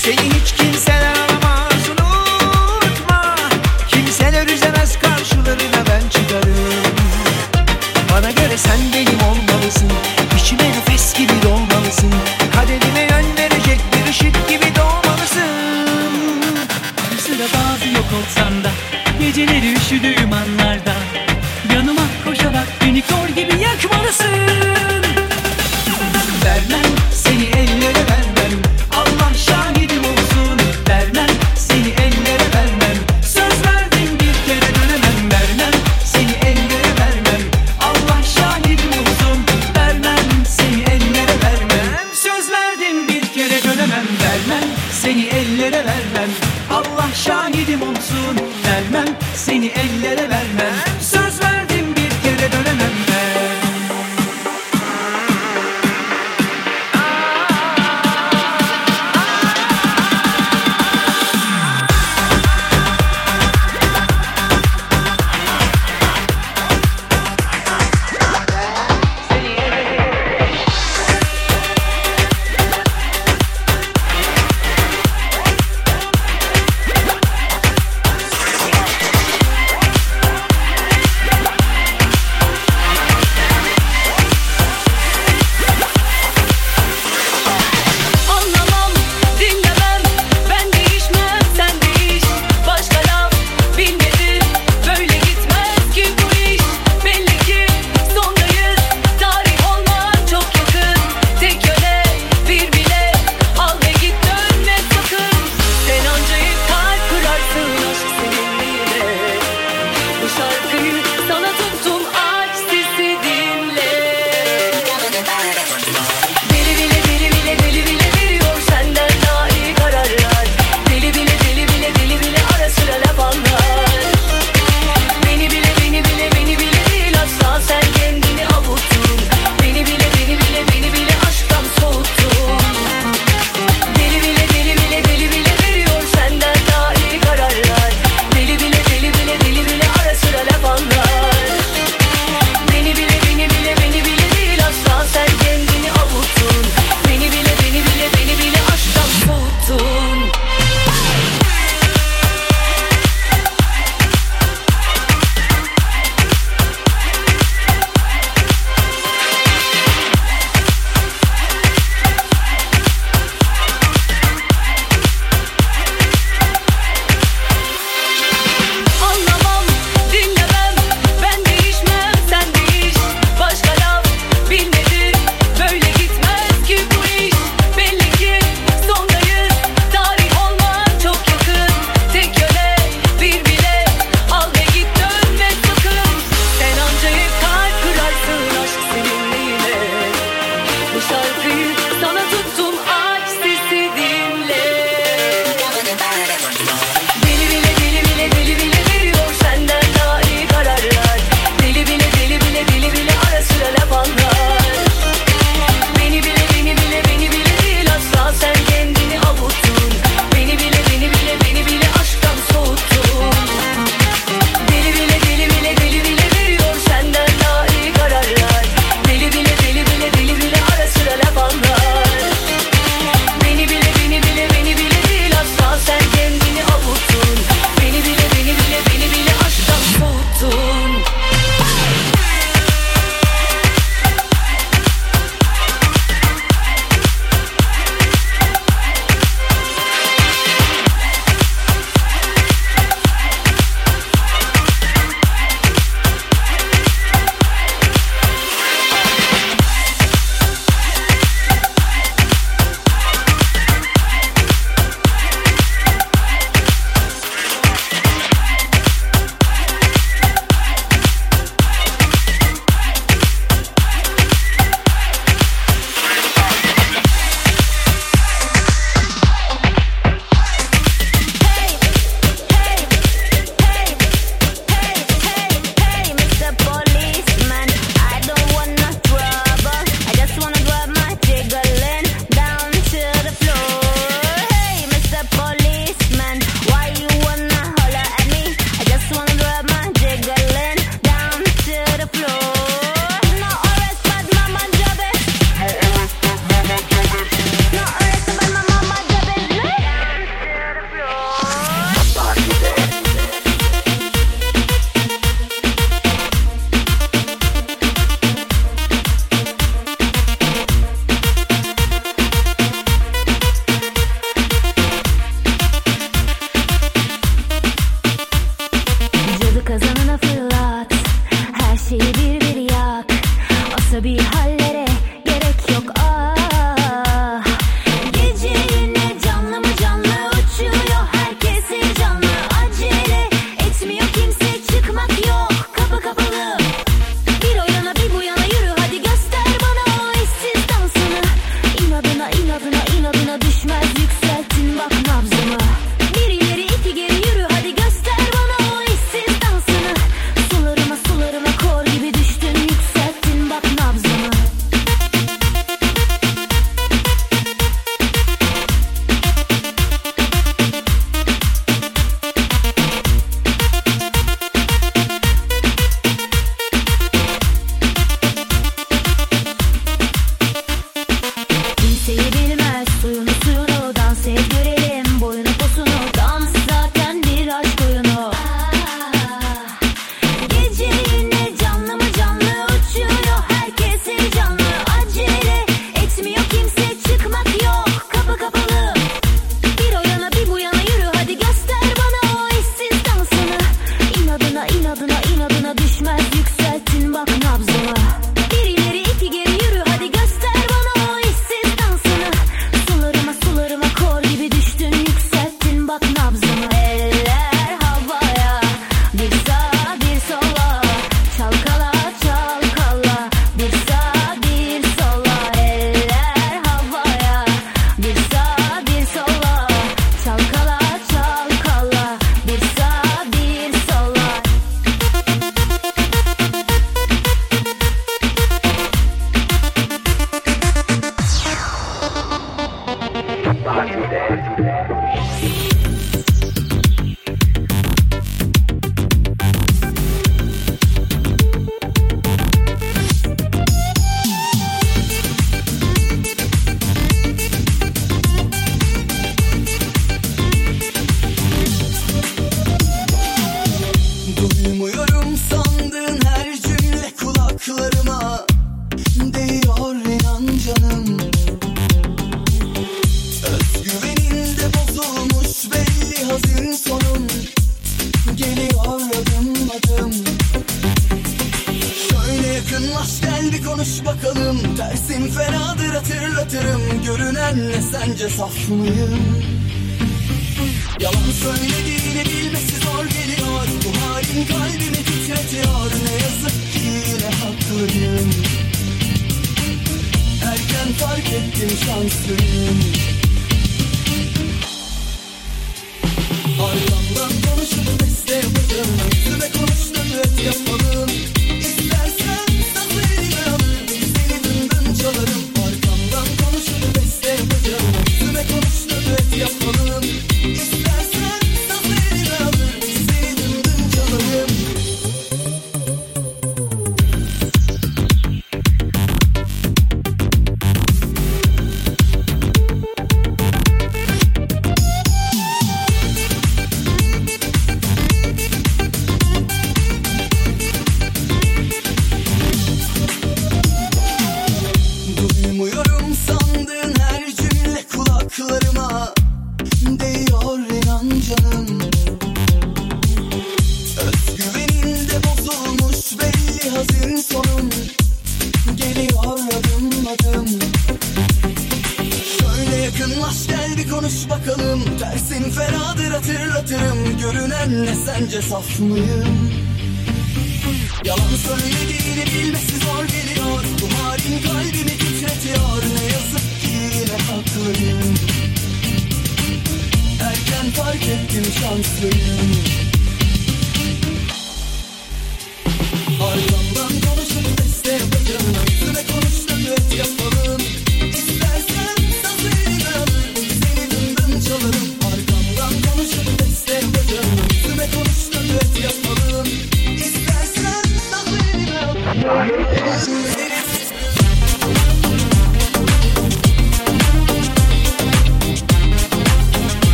seni ellere